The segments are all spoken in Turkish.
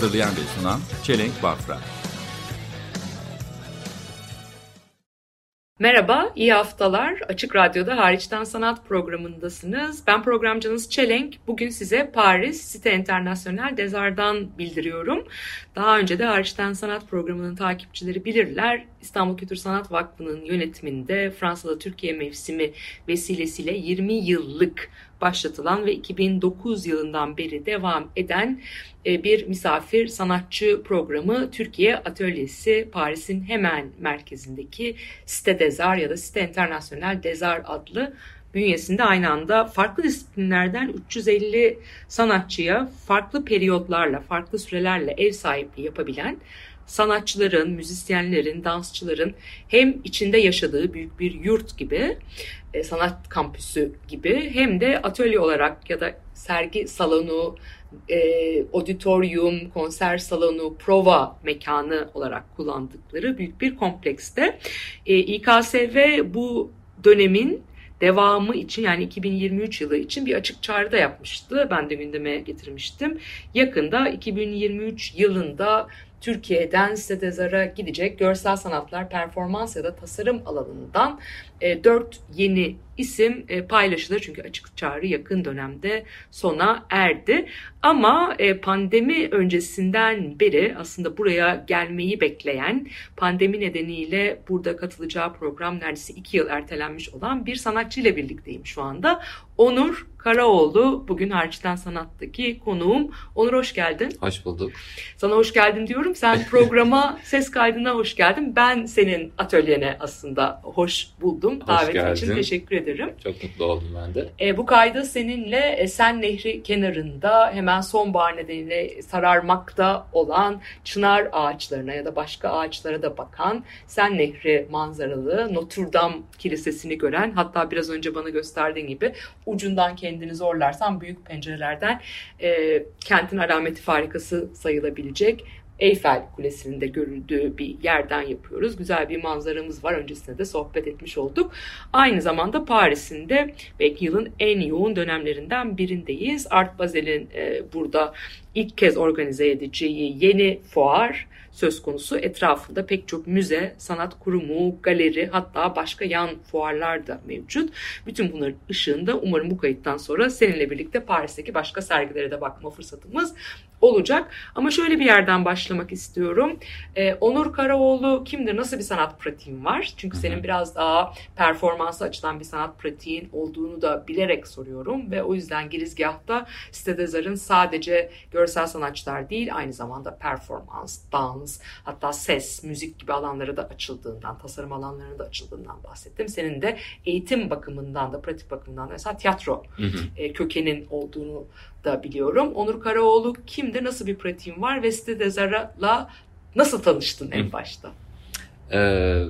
Hazırlayan ve sunan Çelenk Bafra. Merhaba, iyi haftalar. Açık Radyo'da Hariçten Sanat programındasınız. Ben programcınız Çelenk. Bugün size Paris Site International Dezar'dan bildiriyorum. Daha önce de Hariçten Sanat programının takipçileri bilirler. İstanbul Kültür Sanat Vakfı'nın yönetiminde Fransa'da Türkiye mevsimi vesilesiyle 20 yıllık başlatılan ve 2009 yılından beri devam eden e, bir misafir sanatçı programı Türkiye Atölyesi Paris'in hemen merkezindeki Site Dezar ya da Site International Dezar adlı bünyesinde aynı anda farklı disiplinlerden 350 sanatçıya farklı periyotlarla, farklı sürelerle ev sahipliği yapabilen sanatçıların, müzisyenlerin, dansçıların hem içinde yaşadığı büyük bir yurt gibi, e, sanat kampüsü gibi hem de atölye olarak ya da sergi salonu, e, auditorium, konser salonu, prova mekanı olarak kullandıkları büyük bir komplekste. E, İKSV bu dönemin devamı için yani 2023 yılı için bir açık çağrı da yapmıştı. Ben de gündeme getirmiştim. Yakında 2023 yılında Türkiye'den Sedezar'a gidecek görsel sanatlar, performans ya da tasarım alanından e, 4 yeni isim e, paylaşılır. Çünkü açık çağrı yakın dönemde sona erdi. Ama e, pandemi öncesinden beri aslında buraya gelmeyi bekleyen, pandemi nedeniyle burada katılacağı program neredeyse 2 yıl ertelenmiş olan bir sanatçıyla birlikteyim şu anda. Onur Karaoğlu bugün Harçtan Sanat'taki konuğum. Onur hoş geldin. Hoş bulduk. Sana hoş geldin diyorum. Sen programa, ses kaydına hoş geldin. Ben senin atölyene aslında hoş buldum. Hoş Davetin geldin. için teşekkür ederim. Çok mutlu oldum ben de. E, bu kaydı seninle e, Sen Nehri kenarında hemen sonbahar nedeniyle sararmakta olan çınar ağaçlarına ya da başka ağaçlara da bakan Sen Nehri manzaralı Notre Dame Kilisesi'ni gören hatta biraz önce bana gösterdiğin gibi ucundan kendini zorlarsan büyük pencerelerden e, kentin alameti farikası sayılabilecek Eyfel Kulesi'nin de görüldüğü bir yerden yapıyoruz. Güzel bir manzaramız var. Öncesinde de sohbet etmiş olduk. Aynı zamanda Paris'in de belki yılın en yoğun dönemlerinden birindeyiz. Art Basel'in e, burada ilk kez organize edeceği yeni fuar söz konusu. Etrafında pek çok müze, sanat kurumu, galeri hatta başka yan fuarlar da mevcut. Bütün bunların ışığında umarım bu kayıttan sonra seninle birlikte Paris'teki başka sergilere de bakma fırsatımız olacak. Ama şöyle bir yerden başlamak istiyorum. Ee, Onur Karaoğlu kimdir? Nasıl bir sanat pratiğin var? Çünkü senin biraz daha performansı açılan bir sanat pratiğin olduğunu da bilerek soruyorum ve o yüzden girizgahta Stedezar'ın sadece görsel sanatçılar değil aynı zamanda performans, dans, hatta ses, müzik gibi alanlara da açıldığından, tasarım alanlarına da açıldığından bahsettim. Senin de eğitim bakımından da, pratik bakımından da mesela tiyatro Hı hı. e, kökenin olduğunu da biliyorum. Onur Karaoğlu kimdir, nasıl bir pratiğin var ve Stedezar'la nasıl tanıştın en başta? Ee,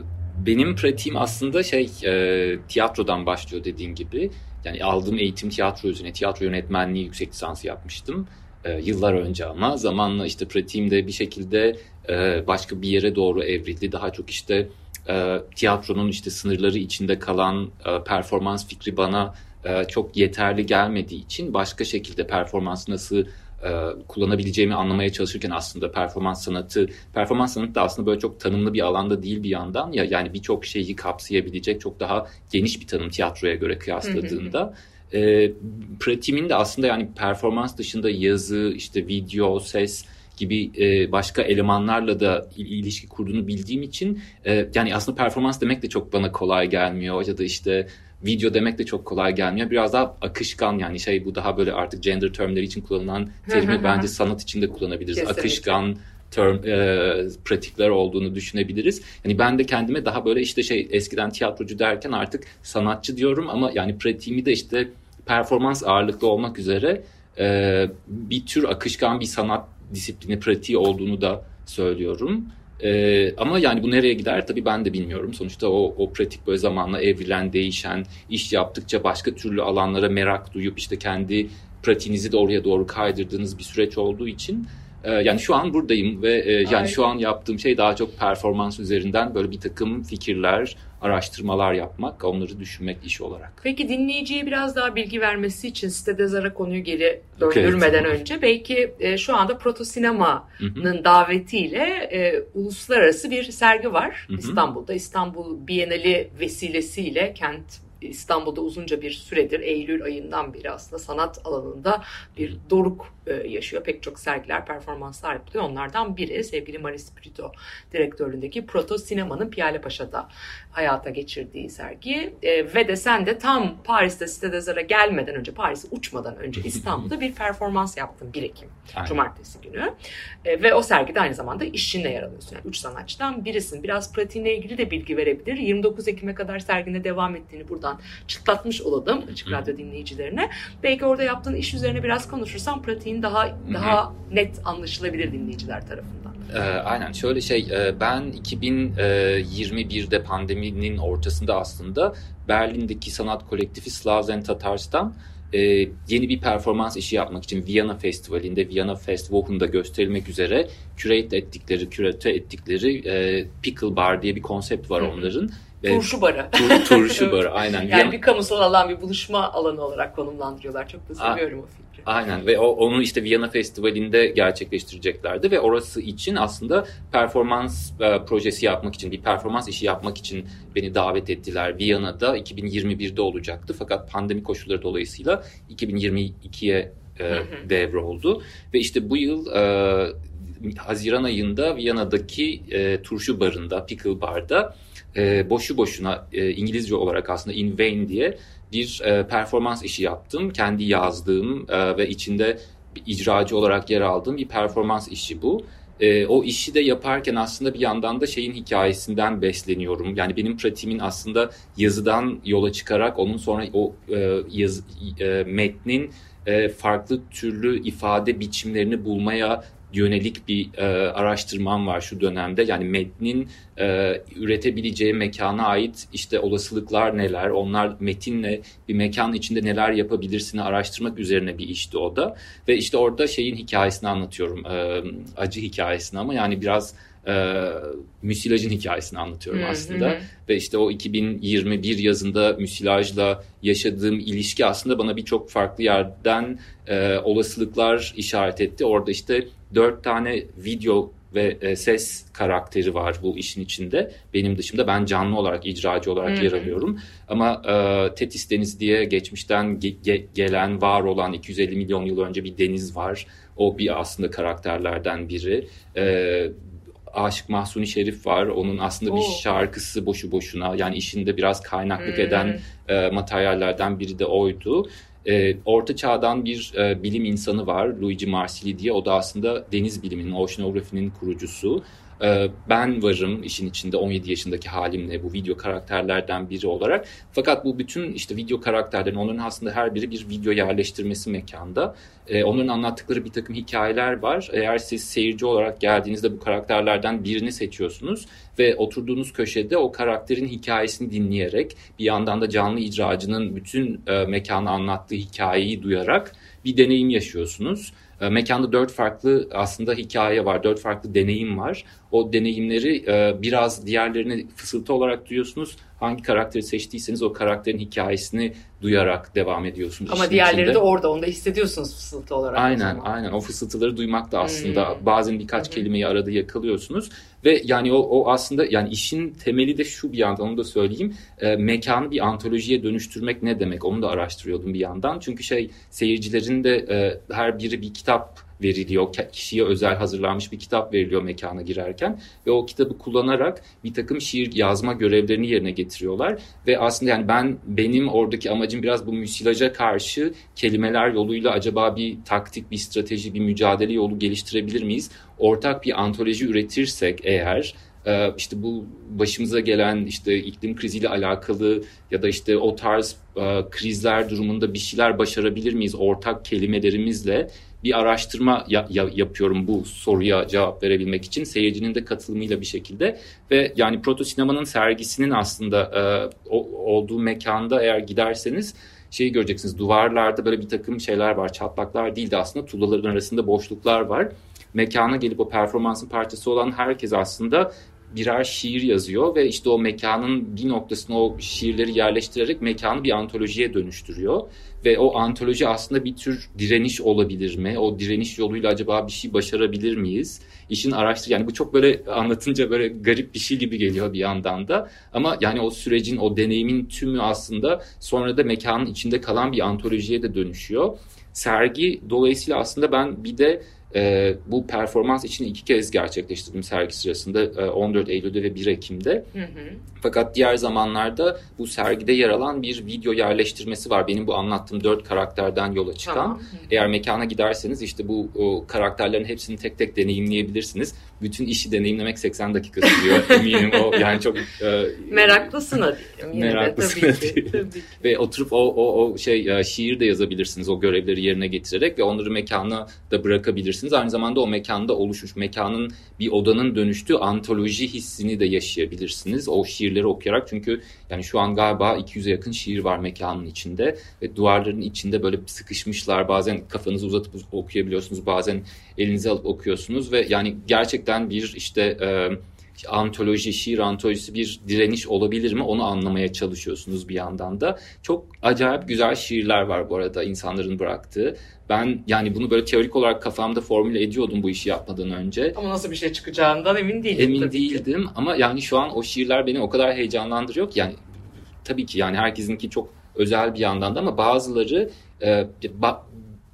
benim pratiğim aslında şey e, tiyatrodan başlıyor dediğin gibi. Yani aldığım eğitim tiyatro üzerine, tiyatro yönetmenliği yüksek lisansı yapmıştım. Ee, yıllar önce ama zamanla işte pratiğim de bir şekilde e, başka bir yere doğru evrildi. Daha çok işte e, tiyatronun işte sınırları içinde kalan e, performans fikri bana e, çok yeterli gelmediği için başka şekilde performansı nasıl e, kullanabileceğimi anlamaya çalışırken aslında performans sanatı, performans sanatı da aslında böyle çok tanımlı bir alanda değil bir yandan. Ya yani birçok şeyi kapsayabilecek çok daha geniş bir tanım tiyatroya göre kıyasladığında. E, pratiğimin de aslında yani performans dışında yazı, işte video, ses gibi e, başka elemanlarla da il- ilişki kurduğunu bildiğim için e, yani aslında performans demek de çok bana kolay gelmiyor. Ya da işte video demek de çok kolay gelmiyor. Biraz daha akışkan yani şey bu daha böyle artık gender termleri için kullanılan terimi bence sanat için de kullanabiliriz. Kesinlikle. Akışkan term, e, pratikler olduğunu düşünebiliriz. Yani ben de kendime daha böyle işte şey eskiden tiyatrocu derken artık sanatçı diyorum ama yani pratiğimi de işte performans ağırlıklı olmak üzere e, bir tür akışkan bir sanat disiplini, pratiği olduğunu da söylüyorum. Ee, ama yani bu nereye gider tabii ben de bilmiyorum. Sonuçta o, o pratik böyle zamanla evrilen, değişen, iş yaptıkça başka türlü alanlara merak duyup işte kendi pratiğinizi de oraya doğru kaydırdığınız bir süreç olduğu için e, yani şu an buradayım ve e, yani Aynen. şu an yaptığım şey daha çok performans üzerinden böyle bir takım fikirler, araştırmalar yapmak, onları düşünmek iş olarak. Peki dinleyiciye biraz daha bilgi vermesi için sitede Zara konuyu geri döndürmeden Evet. önce belki e, şu anda Proto Sinema'nın davetiyle e, uluslararası bir sergi var Hı hı. İstanbul'da. İstanbul Bienali vesilesiyle kent İstanbul'da uzunca bir süredir Eylül ayından beri aslında sanat alanında bir doruk yaşıyor. Pek çok sergiler, performanslar yapılıyor. Onlardan biri sevgili Maris Brito direktörlüğündeki Proto Sinema'nın Piyale Paşa'da hayata geçirdiği sergi. E, ve de sen de tam Paris'te Arts'a gelmeden önce, Paris'e uçmadan önce İstanbul'da bir performans yaptın 1 Ekim. Aynen. Cumartesi günü. E, ve o sergide aynı zamanda işçinle yer alıyorsun. Yani üç sanatçıdan birisin. Biraz pratiğinle ilgili de bilgi verebilir. 29 Ekim'e kadar sergine devam ettiğini buradan çıtlatmış olalım Açık. Radyo dinleyicilerine. Belki orada yaptığın iş üzerine biraz konuşursan pratiğin daha daha net anlaşılabilir dinleyiciler tarafından. Ee, aynen şöyle şey e, ben 2021'de pandeminin ortasında aslında Berlin'deki sanat kolektifi Slavs and Tatars'tan e, yeni bir performans işi yapmak için Viyana Festivali'nde Viyana Fest Wochen'da gösterilmek üzere curate ettikleri, kürate ettikleri e, Pickle Bar diye bir konsept var Hı hı. onların. Ve Turşu barı. tur- turşu barı aynen. Yani bir kamusal alan, bir buluşma alanı olarak konumlandırıyorlar. Çok da seviyorum o fikri. Aynen ve o, onu işte Viyana Festivali'nde gerçekleştireceklerdi ve orası için aslında performans e, projesi yapmak için, bir performans işi yapmak için beni davet ettiler. Viyana'da 2021'de olacaktı fakat pandemi koşulları dolayısıyla 2022'ye e, hı. devroldu. Ve işte bu yıl e, Haziran ayında Viyana'daki e, turşu barında, Pickle Bar'da e, boşu boşuna e, İngilizce olarak aslında in vain diye bir e, performans işi yaptım. Kendi yazdığım e, ve içinde bir icracı olarak yer aldığım bir performans işi bu. E, o işi de yaparken aslında bir yandan da şeyin hikayesinden besleniyorum. Yani benim pratiğimin aslında yazıdan yola çıkarak onun sonra o e, yaz, e, metnin e, farklı türlü ifade biçimlerini bulmaya yönelik bir e, araştırmam var şu dönemde. Yani metnin e, üretebileceği mekana ait işte olasılıklar neler, onlar metinle bir mekan içinde neler yapabilirsini araştırmak üzerine bir işti o da. Ve işte orada şeyin hikayesini anlatıyorum, e, acı hikayesini ama yani biraz e, müsilajın hikayesini anlatıyorum Hı, aslında. hı. Ve işte o 2021 yazında müsilajla yaşadığım ilişki aslında bana birçok farklı yerden e, olasılıklar işaret etti. Orada işte dört tane video ve e, ses karakteri var bu işin içinde. Benim dışımda ben canlı olarak, icracı olarak Hı yer alıyorum. Ama e, Tetis Denizi diye geçmişten ge- ge- gelen, var olan 250 milyon yıl önce bir deniz var. O bir aslında karakterlerden biri. E, Aşık Mahsuni Şerif var. Onun aslında bir Oo. şarkısı boşu boşuna. Yani işinde biraz kaynaklık Hmm. eden e, materyallerden biri de oydu. E, Orta Çağ'dan bir e, bilim insanı var Luigi Marsili diye. O da aslında deniz biliminin, oceanografinin kurucusu. E, ben varım işin içinde 17 yaşındaki halimle bu video karakterlerden biri olarak. Fakat bu bütün işte video karakterlerin onların aslında her biri bir video yerleştirmesi mekanda. E, onların anlattıkları bir takım hikayeler var. Eğer siz seyirci olarak geldiğinizde bu karakterlerden birini seçiyorsunuz ve oturduğunuz köşede o karakterin hikayesini dinleyerek bir yandan da canlı icracının bütün e, mekanı anlattığı hikayeyi duyarak bir deneyim yaşıyorsunuz. E, mekanda dört farklı aslında hikaye var, dört farklı deneyim var. O deneyimleri e, biraz diğerlerini fısıltı olarak duyuyorsunuz. Hangi karakteri seçtiyseniz o karakterin hikayesini duyarak devam ediyorsunuz. Ama diğerleri içinde. de orada. Onu da hissediyorsunuz fısıltı olarak. o Aynen zaman. aynen o fısıltıları duymak da aslında Hmm. bazen birkaç hı. kelimeyi arada yakalıyorsunuz ve yani o, o aslında yani işin temeli de şu bir yandan onu da söyleyeyim. E, mekanı bir antolojiye dönüştürmek ne demek? Onu da araştırıyordum bir yandan. Çünkü şey seyircilerin de e, her biri bir kitap veriliyor kişiye özel hazırlanmış bir kitap veriliyor mekana girerken ve o kitabı kullanarak bir takım şiir yazma görevlerini yerine getiriyorlar ve aslında yani ben benim oradaki amacım biraz bu müsilaja karşı kelimeler yoluyla acaba bir taktik, bir strateji, bir mücadele yolu geliştirebilir miyiz? Ortak bir antoloji üretirsek eğer e, işte bu başımıza gelen işte iklim kriziyle alakalı ya da işte o tarz e, krizler durumunda bir şeyler başarabilir miyiz ortak kelimelerimizle bir araştırma ya- ya- yapıyorum bu soruya cevap verebilmek için seyircinin de katılımıyla bir şekilde. Ve yani proto sinemanın sergisinin aslında e, o- olduğu mekanda eğer giderseniz şeyi göreceksiniz. Duvarlarda böyle bir takım şeyler var çatlaklar değil de aslında. Tuğlaların arasında boşluklar var. Mekana gelip o performansın parçası olan herkes aslında birer şiir yazıyor ve işte o mekanın bir noktasına o şiirleri yerleştirerek mekanı bir antolojiye dönüştürüyor. Ve o antoloji aslında bir tür direniş olabilir mi? O direniş yoluyla acaba bir şey başarabilir miyiz? İşin araştır yani bu çok böyle anlatınca böyle garip bir şey gibi geliyor bir yandan da. Ama yani o sürecin, o deneyimin tümü aslında sonra da mekanın içinde kalan bir antolojiye de dönüşüyor. Sergi dolayısıyla aslında ben bir de e, bu performans için iki kez gerçekleştirdim sergi sırasında e, 14 Eylül'de ve 1 Ekim'de. Hı hı. Fakat diğer zamanlarda bu sergide yer alan bir video yerleştirmesi var. Benim bu anlattığım dört karakterden yola çıkan. Tamam. Eğer mekana giderseniz işte bu o, karakterlerin hepsini tek tek deneyimleyebilirsiniz. Bütün işi deneyimlemek 80 dakika sürüyor eminim o yani çok e, Meraklısına diyelim. Meraklısına tabii ki. Tabii ki. ve oturup o, o, o şey e, şiir de yazabilirsiniz o görevleri yerine getirerek ve onları mekana da bırakabilirsiniz. Aynı zamanda o mekanda oluşmuş mekanın bir odanın dönüştüğü antoloji hissini de yaşayabilirsiniz o şiirleri okuyarak. Çünkü yani şu an galiba 200'e yakın şiir var mekanın içinde ve duvarların içinde böyle sıkışmışlar. Bazen kafanızı uzatıp okuyabiliyorsunuz, bazen elinize alıp okuyorsunuz ve yani gerçekten bir işte e, antoloji, şiir antolojisi bir direniş olabilir mi onu anlamaya çalışıyorsunuz bir yandan da. Çok acayip güzel şiirler var bu arada insanların bıraktığı. Ben yani bunu böyle teorik olarak kafamda formüle ediyordum bu işi yapmadan önce. Ama nasıl bir şey çıkacağından emin değilim. Emin tabii ki. değildim ama yani şu an o şiirler beni o kadar heyecanlandırıyor ki yani tabii ki yani herkesinki çok özel bir yandan da ama bazıları e, ba-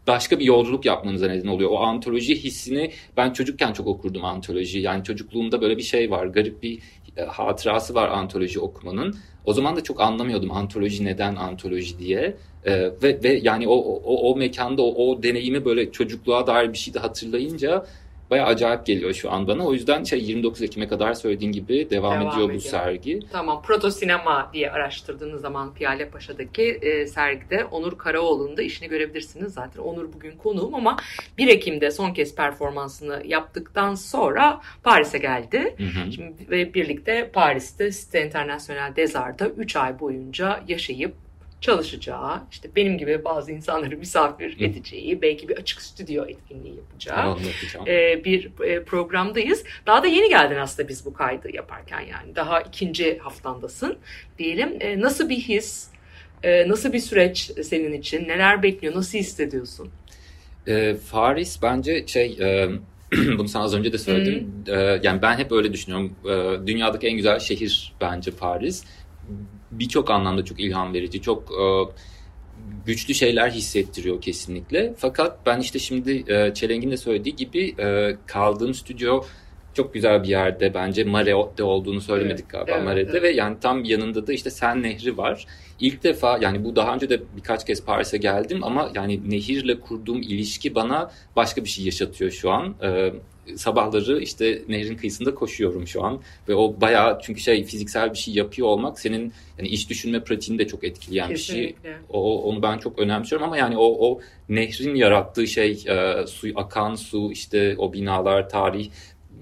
başka bir yolculuk yapmanıza neden oluyor. O antoloji hissini ben çocukken çok okurdum antoloji. Yani çocukluğumda böyle bir şey var. Garip bir e, hatırası var antoloji okumanın. O zaman da çok anlamıyordum antoloji neden antoloji diye. E, ve ve yani o o, o mekanda o, o deneyimi böyle çocukluğa dair bir şey de hatırlayınca bayağı acayip geliyor şu an bana. O yüzden şey 29 Ekim'e kadar söylediğin gibi devam, Devam ediyor bu ediyor. sergi. Tamam. Proto Sinema diye araştırdığınız zaman Piyale Paşa'daki e, sergide Onur Karaoğlu'nun da işini görebilirsiniz. Zaten Onur bugün konuğum ama 1 Ekim'de son kez performansını yaptıktan sonra Paris'e geldi. Hı hı. Şimdi, ve birlikte Paris'te Cité International Desart'ta 3 ay boyunca yaşayıp çalışacağı, işte benim gibi bazı insanları misafir Hı. edeceği, belki bir açık stüdyo etkinliği yapacağı e, bir e, programdayız. Daha da yeni geldin aslında biz bu kaydı yaparken yani. Daha ikinci haftandasın diyelim. E, nasıl bir his, e, nasıl bir süreç senin için? Neler bekliyor, nasıl hissediyorsun? E, Paris bence şey e, bunu sana az önce de söyledim. E, yani ben hep öyle düşünüyorum. E, dünyadaki en güzel şehir bence Paris. Birçok anlamda çok ilham verici, çok e, güçlü şeyler hissettiriyor kesinlikle. Fakat ben işte şimdi e, Çeleng'in de söylediği gibi e, kaldığım stüdyo çok güzel bir yerde bence Mare'de olduğunu söylemedik Evet, galiba evet, Mare'de evet. ve yani tam yanında da işte Sen Nehri var. İlk defa yani bu daha önce de birkaç kez Paris'e geldim ama yani nehirle kurduğum ilişki bana başka bir şey yaşatıyor şu an. Ee, sabahları işte nehrin kıyısında koşuyorum şu an ve o bayağı çünkü şey fiziksel bir şey yapıyor olmak senin yani iş düşünme pratiğini de çok etkileyen bir şey. Kesinlikle. O, onu ben çok önemsiyorum ama yani o, o nehrin yarattığı şey e, su akan su işte o binalar tarih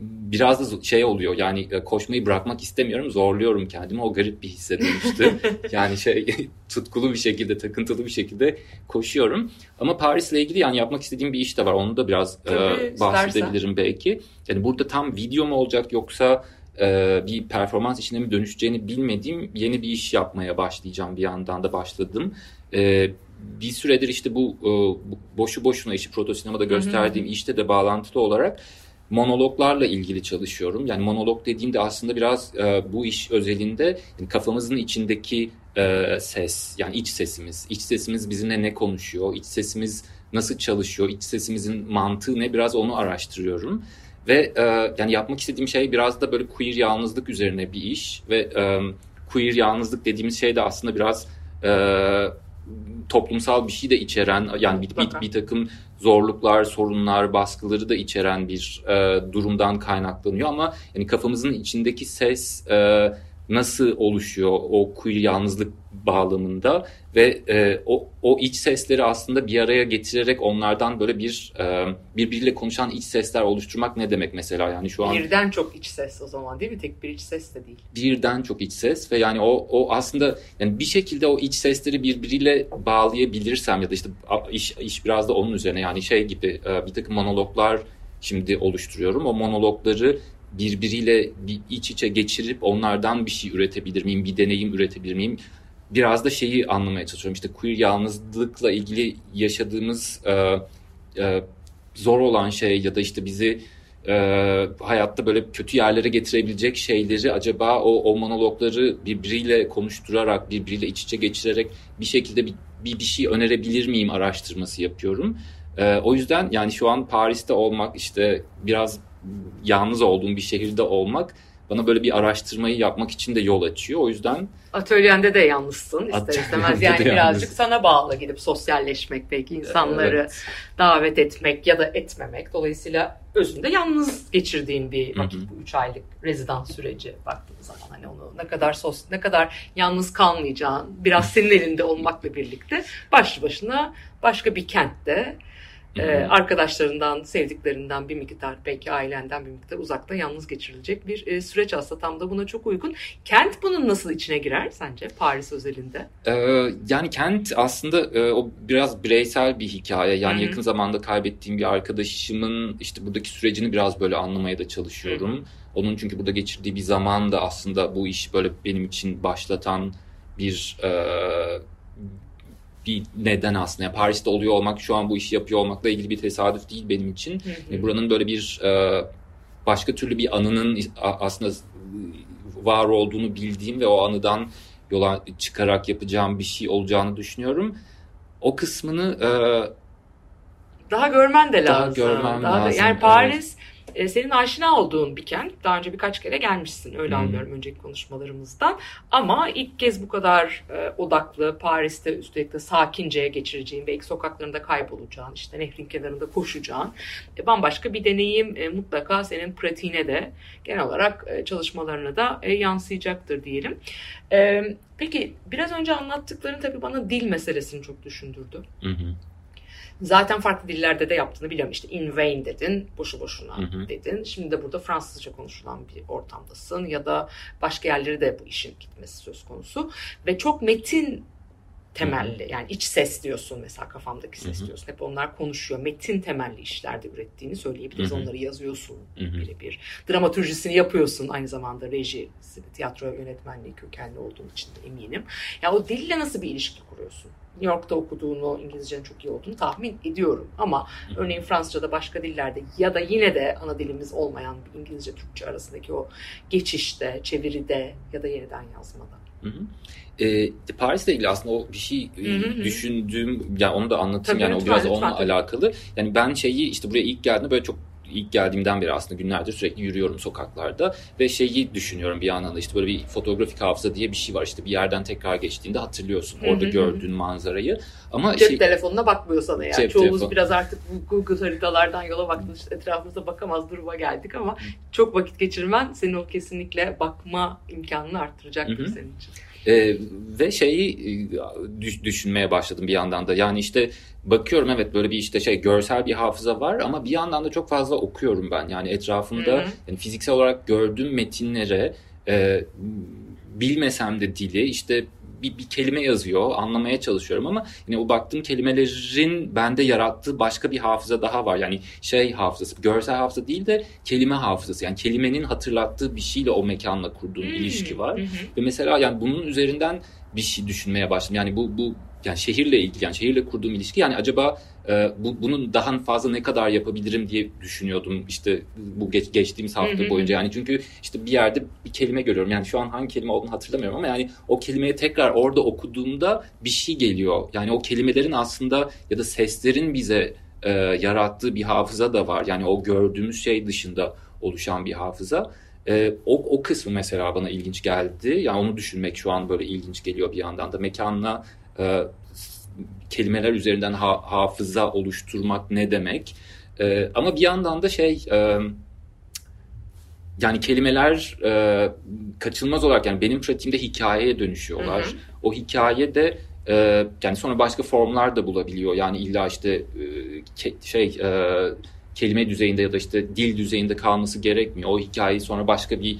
biraz da şey oluyor. Yani e, koşmayı bırakmak istemiyorum zorluyorum kendimi. O garip bir hisse dönüştü. Yani şey tutkulu bir şekilde takıntılı bir şekilde koşuyorum. Ama Paris'le ilgili yani yapmak istediğim bir iş de var. Onu da biraz e, bahsedebilirim belki. Yani burada tam video mu olacak yoksa e, bir performans işine mi dönüşeceğini bilmediğim yeni bir iş yapmaya başlayacağım bir yandan da başladım. E, bir süredir işte bu, e, bu boşu boşuna işi proto sinemada gösterdiğim işte de bağlantılı olarak monologlarla ilgili çalışıyorum. Yani monolog dediğimde aslında biraz e, bu iş özelinde yani kafamızın içindeki e, ses yani iç sesimiz. İç sesimiz bizimle ne konuşuyor? İç sesimiz nasıl çalışıyor? İç sesimizin mantığı ne? Biraz onu araştırıyorum. Ve e, yani yapmak istediğim şey biraz da böyle queer yalnızlık üzerine bir iş ve e, queer yalnızlık dediğimiz şey de aslında biraz e, toplumsal bir şey de içeren yani bir, bir, bir takım zorluklar, sorunlar, baskıları da içeren bir e, durumdan kaynaklanıyor. Ama yani kafamızın içindeki ses e, nasıl oluşuyor? O queer yalnızlık bağlamında ve e, o, o iç sesleri aslında bir araya getirerek onlardan böyle bir e, birbiriyle konuşan iç sesler oluşturmak ne demek mesela yani şu an Birden çok iç ses o zaman değil mi? Tek bir iç ses de değil. birden çok iç ses ve yani o o aslında yani bir şekilde o iç sesleri birbiriyle bağlayabilirsem ya da işte iş iş biraz da onun üzerine yani şey gibi e, bir takım monologlar şimdi oluşturuyorum. O monologları birbiriyle bir iç içe geçirip onlardan bir şey üretebilir miyim? Bir deneyim üretebilir miyim? Biraz da şeyi anlamaya çalışıyorum. İşte queer yalnızlıkla ilgili yaşadığımız e, e, zor olan şey ya da işte bizi e, hayatta böyle kötü yerlere getirebilecek şeyleri acaba o, o monologları birbiriyle konuşturarak, birbiriyle iç içe geçirerek bir şekilde bir, bir, bir şey önerebilir miyim araştırması yapıyorum. E, o yüzden yani şu an Paris'te olmak işte biraz yalnız olduğum bir şehirde olmak bana böyle bir araştırmayı yapmak için de yol açıyor. O yüzden Atölyende de yalnızsın ister istemez. Yani birazcık yalnız. sana bağlı gidip sosyalleşmek belki insanları evet. davet etmek ya da etmemek. Dolayısıyla özünde yalnız geçirdiğin bir vakit bu 3 aylık rezidans süreci baktığımız zaman hani onu ne kadar sos ne kadar yalnız kalmayacağın biraz senin elinde olmakla birlikte başlı başına başka bir kentte. E, arkadaşlarından, sevdiklerinden bir miktar, belki ailenden bir miktar uzakta yalnız geçirilecek bir e, süreç aslında tam da buna çok uygun. Kent bunun nasıl içine girer sence Paris özelinde? Ee, yani kent aslında e, o biraz bireysel bir hikaye. Yani Hı hı. yakın zamanda kaybettiğim bir arkadaşımın işte buradaki sürecini biraz böyle anlamaya da çalışıyorum. Onun çünkü burada geçirdiği bir zaman da aslında bu iş böyle benim için başlatan bir e, bir neden aslında. Yani Paris'te oluyor olmak, şu an bu işi yapıyor olmakla ilgili bir tesadüf değil benim için. E, Buranın böyle bir e, başka türlü bir anının aslında var olduğunu bildiğim ve o anıdan yola çıkarak yapacağım bir şey olacağını düşünüyorum. O kısmını e, Daha görmen de Daha lazım. görmem Daha da- lazım, yani Paris e, senin aşina olduğun bir kent. Daha önce birkaç kere gelmişsin. Öyle Hı. anlıyorum önceki konuşmalarımızdan. Ama ilk kez bu kadar e, odaklı Paris'te üstelik de sakince geçireceğin, belki sokaklarında kaybolacağın, işte nehrin kenarında koşacağın e, bambaşka bir deneyim e, mutlaka senin pratiğine de genel olarak e, çalışmalarına da e, yansıyacaktır diyelim. E, peki biraz önce anlattıkların tabii bana dil meselesini çok düşündürdü. hı hı, Zaten farklı dillerde de yaptığını biliyorum. İşte in vain dedin, boşu boşuna Hı hı. dedin. Şimdi de burada Fransızca konuşulan bir ortamdasın ya da başka yerlere de bu işin gitmesi söz konusu. Ve çok metin temelli yani iç ses diyorsun mesela kafamdaki ses Hı hı. diyorsun. Hep onlar konuşuyor. Metin temelli işlerde ürettiğini söyleyebiliriz. Hı hı. Onları yazıyorsun birebir. Dramatürjisini yapıyorsun aynı zamanda rejisi, tiyatro yönetmenliği kökenli olduğun için de eminim. Ya o dille nasıl bir ilişki kuruyorsun? New York'ta okuduğunu, İngilizcenin çok iyi olduğunu tahmin ediyorum. Ama örneğin Fransızca'da başka dillerde ya da yine de ana dilimiz olmayan İngilizce Türkçe arasındaki o geçişte, çeviride ya da yeniden yazmada. Hı hı. E, Paris'le ilgili aslında o bir şey e, Hı hı hı. düşündüğüm, yani onu da anlatayım Tabii, yani lütfen, o biraz lütfen, onunla tabii. alakalı. Yani ben şeyi işte buraya ilk geldiğimde böyle çok ilk geldiğimden beri aslında günlerdir sürekli yürüyorum sokaklarda ve şeyi düşünüyorum bir yandan da işte böyle bir fotoğrafik hafıza diye bir şey var işte bir yerden tekrar geçtiğinde hatırlıyorsun Hı hı orada hı. gördüğün manzarayı ama Cep şey telefonuna bakmıyor sana yani. Cep Çoğumuz telefon- biraz artık bu Google haritalardan yola baktık. işte etrafımıza bakamaz duruma geldik ama çok vakit geçirmen senin o kesinlikle bakma imkanını arttıracaktır Hı hı. senin için. Ee, ve şeyi e, düş- düşünmeye başladım bir yandan da. Yani işte bakıyorum evet böyle bir işte şey görsel bir hafıza var ama bir yandan da çok fazla okuyorum ben. Yani etrafımda yani fiziksel olarak gördüğüm metinlere e, bilmesem de dili işte bir, bir kelime yazıyor anlamaya çalışıyorum ama yine o baktığım kelimelerin bende yarattığı başka bir hafıza daha var. Yani şey hafızası görsel hafıza değil de kelime hafızası yani kelimenin hatırlattığı bir şeyle o mekanla kurduğum Hmm. ilişki var. Hı. Ve mesela yani bunun üzerinden bir şey düşünmeye başladım. Yani bu bu yani şehirle ilgili yani şehirle kurduğum ilişki yani acaba e, bu bunun daha fazla ne kadar yapabilirim diye düşünüyordum işte bu geç, geçtiğimiz hafta Hı hı. boyunca yani çünkü işte bir yerde bir kelime görüyorum yani şu an hangi kelime olduğunu hatırlamıyorum ama yani o kelimeyi tekrar orada okuduğumda bir şey geliyor yani o kelimelerin aslında ya da seslerin bize e, yarattığı bir hafıza da var yani o gördüğümüz şey dışında oluşan bir hafıza. Ee, o, o kısmı mesela bana ilginç geldi. Yani onu düşünmek şu an böyle ilginç geliyor bir yandan da. Mekanla e, kelimeler üzerinden ha- hafıza oluşturmak ne demek? E, ama bir yandan da şey e, yani kelimeler e, kaçınılmaz olarak yani benim pratiğimde hikayeye dönüşüyorlar. Hı hı. O hikaye de e, yani sonra başka formlar da bulabiliyor. Yani illa işte e, şey e, kelime düzeyinde ya da işte dil düzeyinde kalması gerekmiyor. O hikayeyi sonra başka bir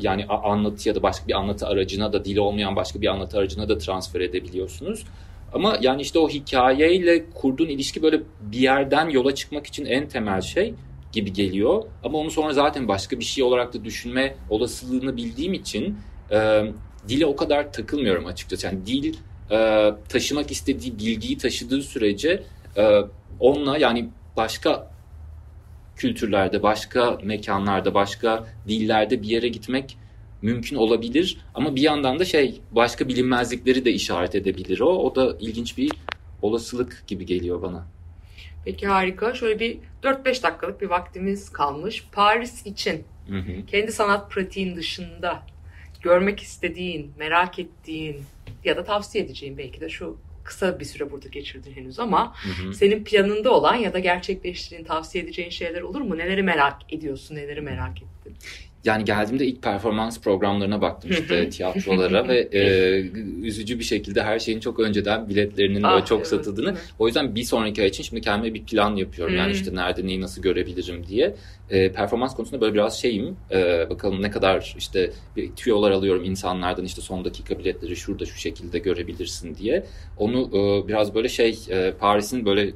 yani anlatı ya da başka bir anlatı aracına da dili olmayan başka bir anlatı aracına da transfer edebiliyorsunuz. Ama yani işte o hikayeyle kurduğun ilişki böyle bir yerden yola çıkmak için en temel şey gibi geliyor. Ama onu sonra zaten başka bir şey olarak da düşünme olasılığını bildiğim için e, dile o kadar takılmıyorum açıkçası. Yani dil e, taşımak istediği bilgiyi taşıdığı sürece e, onunla yani başka kültürlerde, başka mekanlarda, başka dillerde bir yere gitmek mümkün olabilir. Ama bir yandan da şey başka bilinmezlikleri de işaret edebilir o. O da ilginç bir olasılık gibi geliyor bana. Peki harika. Şöyle bir 4-5 dakikalık bir vaktimiz kalmış. Paris için Hı hı. kendi sanat pratiğin dışında görmek istediğin, merak ettiğin ya da tavsiye edeceğin belki de şu kısa bir süre burada geçirdin henüz ama Hı hı. senin planında olan ya da gerçekleştirdiğin, tavsiye edeceğin şeyler olur mu? Neleri merak ediyorsun, neleri merak ettin? Yani geldiğimde ilk performans programlarına baktım işte tiyatrolara ve e, üzücü bir şekilde her şeyin çok önceden biletlerinin Ah, böyle çok evet, satıldığını. O yüzden bir sonraki ay için şimdi kendime bir plan yapıyorum. Hı. Yani işte nerede neyi nasıl görebilirim diye. E, performans konusunda böyle biraz şeyim. E, bakalım ne kadar işte bir tüyolar alıyorum insanlardan işte son dakika biletleri şurada şu şekilde görebilirsin diye. Onu e, biraz böyle şey e, Paris'in böyle e,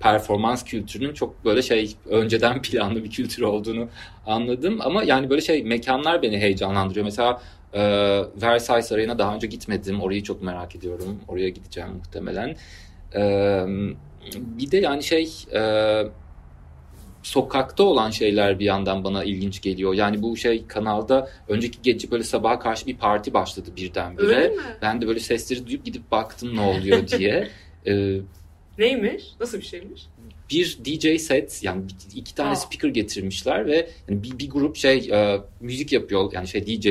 performans kültürünün çok böyle şey önceden planlı bir kültür olduğunu anladım ama yani böyle şey mekanlar beni heyecanlandırıyor. Mesela e, Versailles Sarayı'na daha önce gitmedim. Orayı çok merak ediyorum. Oraya gideceğim muhtemelen. E, bir de yani şey e, sokakta olan şeyler bir yandan bana ilginç geliyor. Yani bu şey kanalda önceki gece böyle sabaha karşı bir parti başladı birdenbire. Ben de böyle sesleri duyup gidip baktım ne oluyor diye. E, Neymiş? Nasıl bir şeymiş? bir DJ set yani iki tane Aa. speaker getirmişler ve yani bir, bir grup şey e, müzik yapıyor yani şey DJ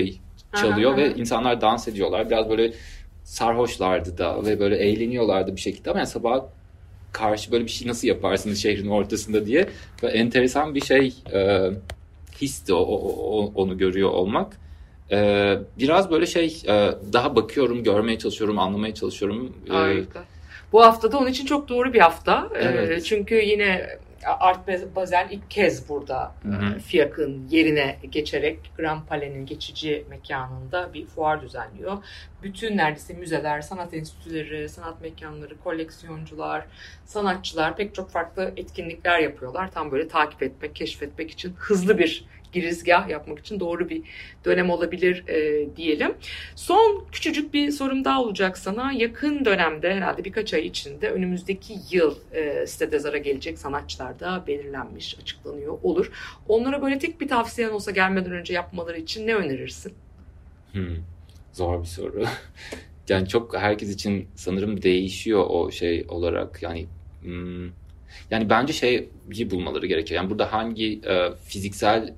çalıyor Aha, ve aha. insanlar dans ediyorlar. Biraz böyle sarhoşlardı da ve böyle eğleniyorlardı bir şekilde ama yani sabah karşı böyle bir şey nasıl yaparsınız şehrin ortasında diye ve enteresan bir şey e, histi o, o- onu görüyor olmak. E, biraz böyle şey e, daha bakıyorum, görmeye çalışıyorum, anlamaya çalışıyorum. E, Harika. Bu hafta da onun için çok doğru bir hafta. Ee, Evet. Çünkü yine Art Basel ilk kez burada Hı hı. e, FİAK'ın yerine geçerek Grand Palais'nin geçici mekanında bir fuar düzenliyor. Bütün neredeyse müzeler, sanat enstitüleri, sanat mekanları, koleksiyoncular, sanatçılar pek çok farklı etkinlikler yapıyorlar. Tam böyle takip etmek, keşfetmek için hızlı bir girizgah yapmak için doğru bir dönem olabilir e, diyelim. Son küçücük bir sorum daha olacak sana. Yakın dönemde herhalde birkaç ay içinde önümüzdeki yıl e, sitede zara gelecek sanatçılar da belirlenmiş, açıklanıyor olur. Onlara böyle tek bir tavsiyen olsa gelmeden önce yapmaları için ne önerirsin? Hmm, zor bir soru. Yani çok herkes için sanırım değişiyor o şey olarak. Yani hmm, yani bence şeyi bulmaları gerekiyor. Yani burada hangi e, fiziksel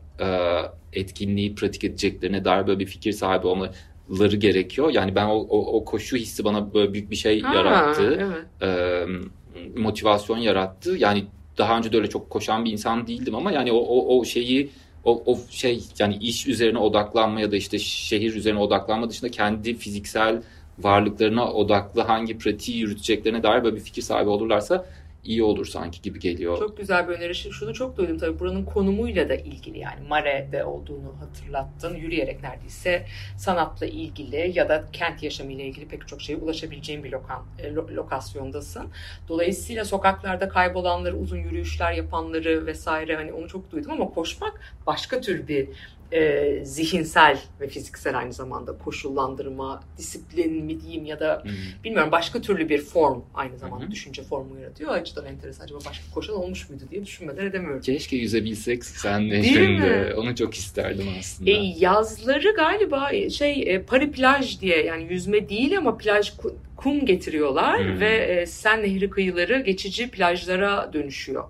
etkinliği pratik edeceklerine dair böyle bir fikir sahibi olmaları gerekiyor. Yani ben o, o, o koşu hissi bana böyle büyük bir şey Ha, yarattı. Evet. E, motivasyon yarattı. Yani daha önce de öyle çok koşan bir insan değildim ama yani o, o, o şeyi o, o şey yani iş üzerine odaklanma ya da işte şehir üzerine odaklanma dışında kendi fiziksel varlıklarına odaklı hangi pratiği yürüteceklerine dair böyle bir fikir sahibi olurlarsa iyi olur sanki gibi geliyor. Çok güzel bir öneri. Şu- Şunu çok duydum tabii buranın konumuyla da ilgili yani Mare'de olduğunu hatırlattın. Yürüyerek neredeyse sanatla ilgili ya da kent yaşamıyla ilgili pek çok şeye ulaşabileceğin bir lokan, e, lo- lokasyondasın. Dolayısıyla sokaklarda kaybolanları, uzun yürüyüşler yapanları vesaire hani onu çok duydum ama koşmak başka tür bir e, zihinsel ve fiziksel aynı zamanda koşullandırma, disiplin mi diyeyim ya da Hmm. bilmiyorum başka türlü bir form aynı zamanda Hı hı. düşünce formu yaratıyor. O açıdan enteresan. Acaba başka koşan olmuş muydu diye düşünmeden edemiyorum. Keşke yüzebilsek sen Değil mi? Onu çok isterdim aslında. E, yazları galiba e, şey e, pari plaj diye yani yüzme değil ama plaj ku- kum getiriyorlar Hmm. ve e, Sen Nehri kıyıları geçici plajlara dönüşüyor.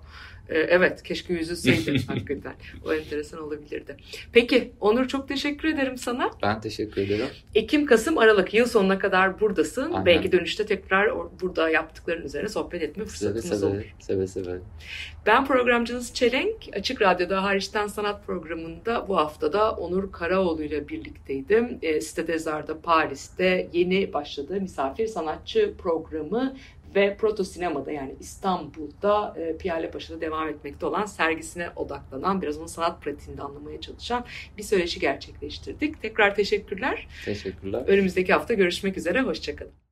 Ee, evet keşke yüzülseydi hakikaten. O enteresan olabilirdi. Peki Onur çok teşekkür ederim sana. Ben teşekkür ederim. Ekim, Kasım, Aralık yıl sonuna kadar buradasın. Aynen. Belki dönüşte tekrar burada yaptıkların üzerine sohbet etme Seve fırsatımız olur. seve, seve seve. Ben programcınız Çelenk. Açık Radyo'da Hariçten Sanat programında bu haftada Onur Karaoğlu ile birlikteydim. E, Site Zar'da Paris'te yeni başladığı misafir sanatçı programı ve Proto Sinema'da yani İstanbul'da e, Piyale Paşa'da devam etmekte olan sergisine odaklanan biraz onun sanat pratiğinde anlamaya çalışan bir söyleşi gerçekleştirdik. Tekrar teşekkürler. Teşekkürler. Önümüzdeki hafta görüşmek üzere. Hoşçakalın.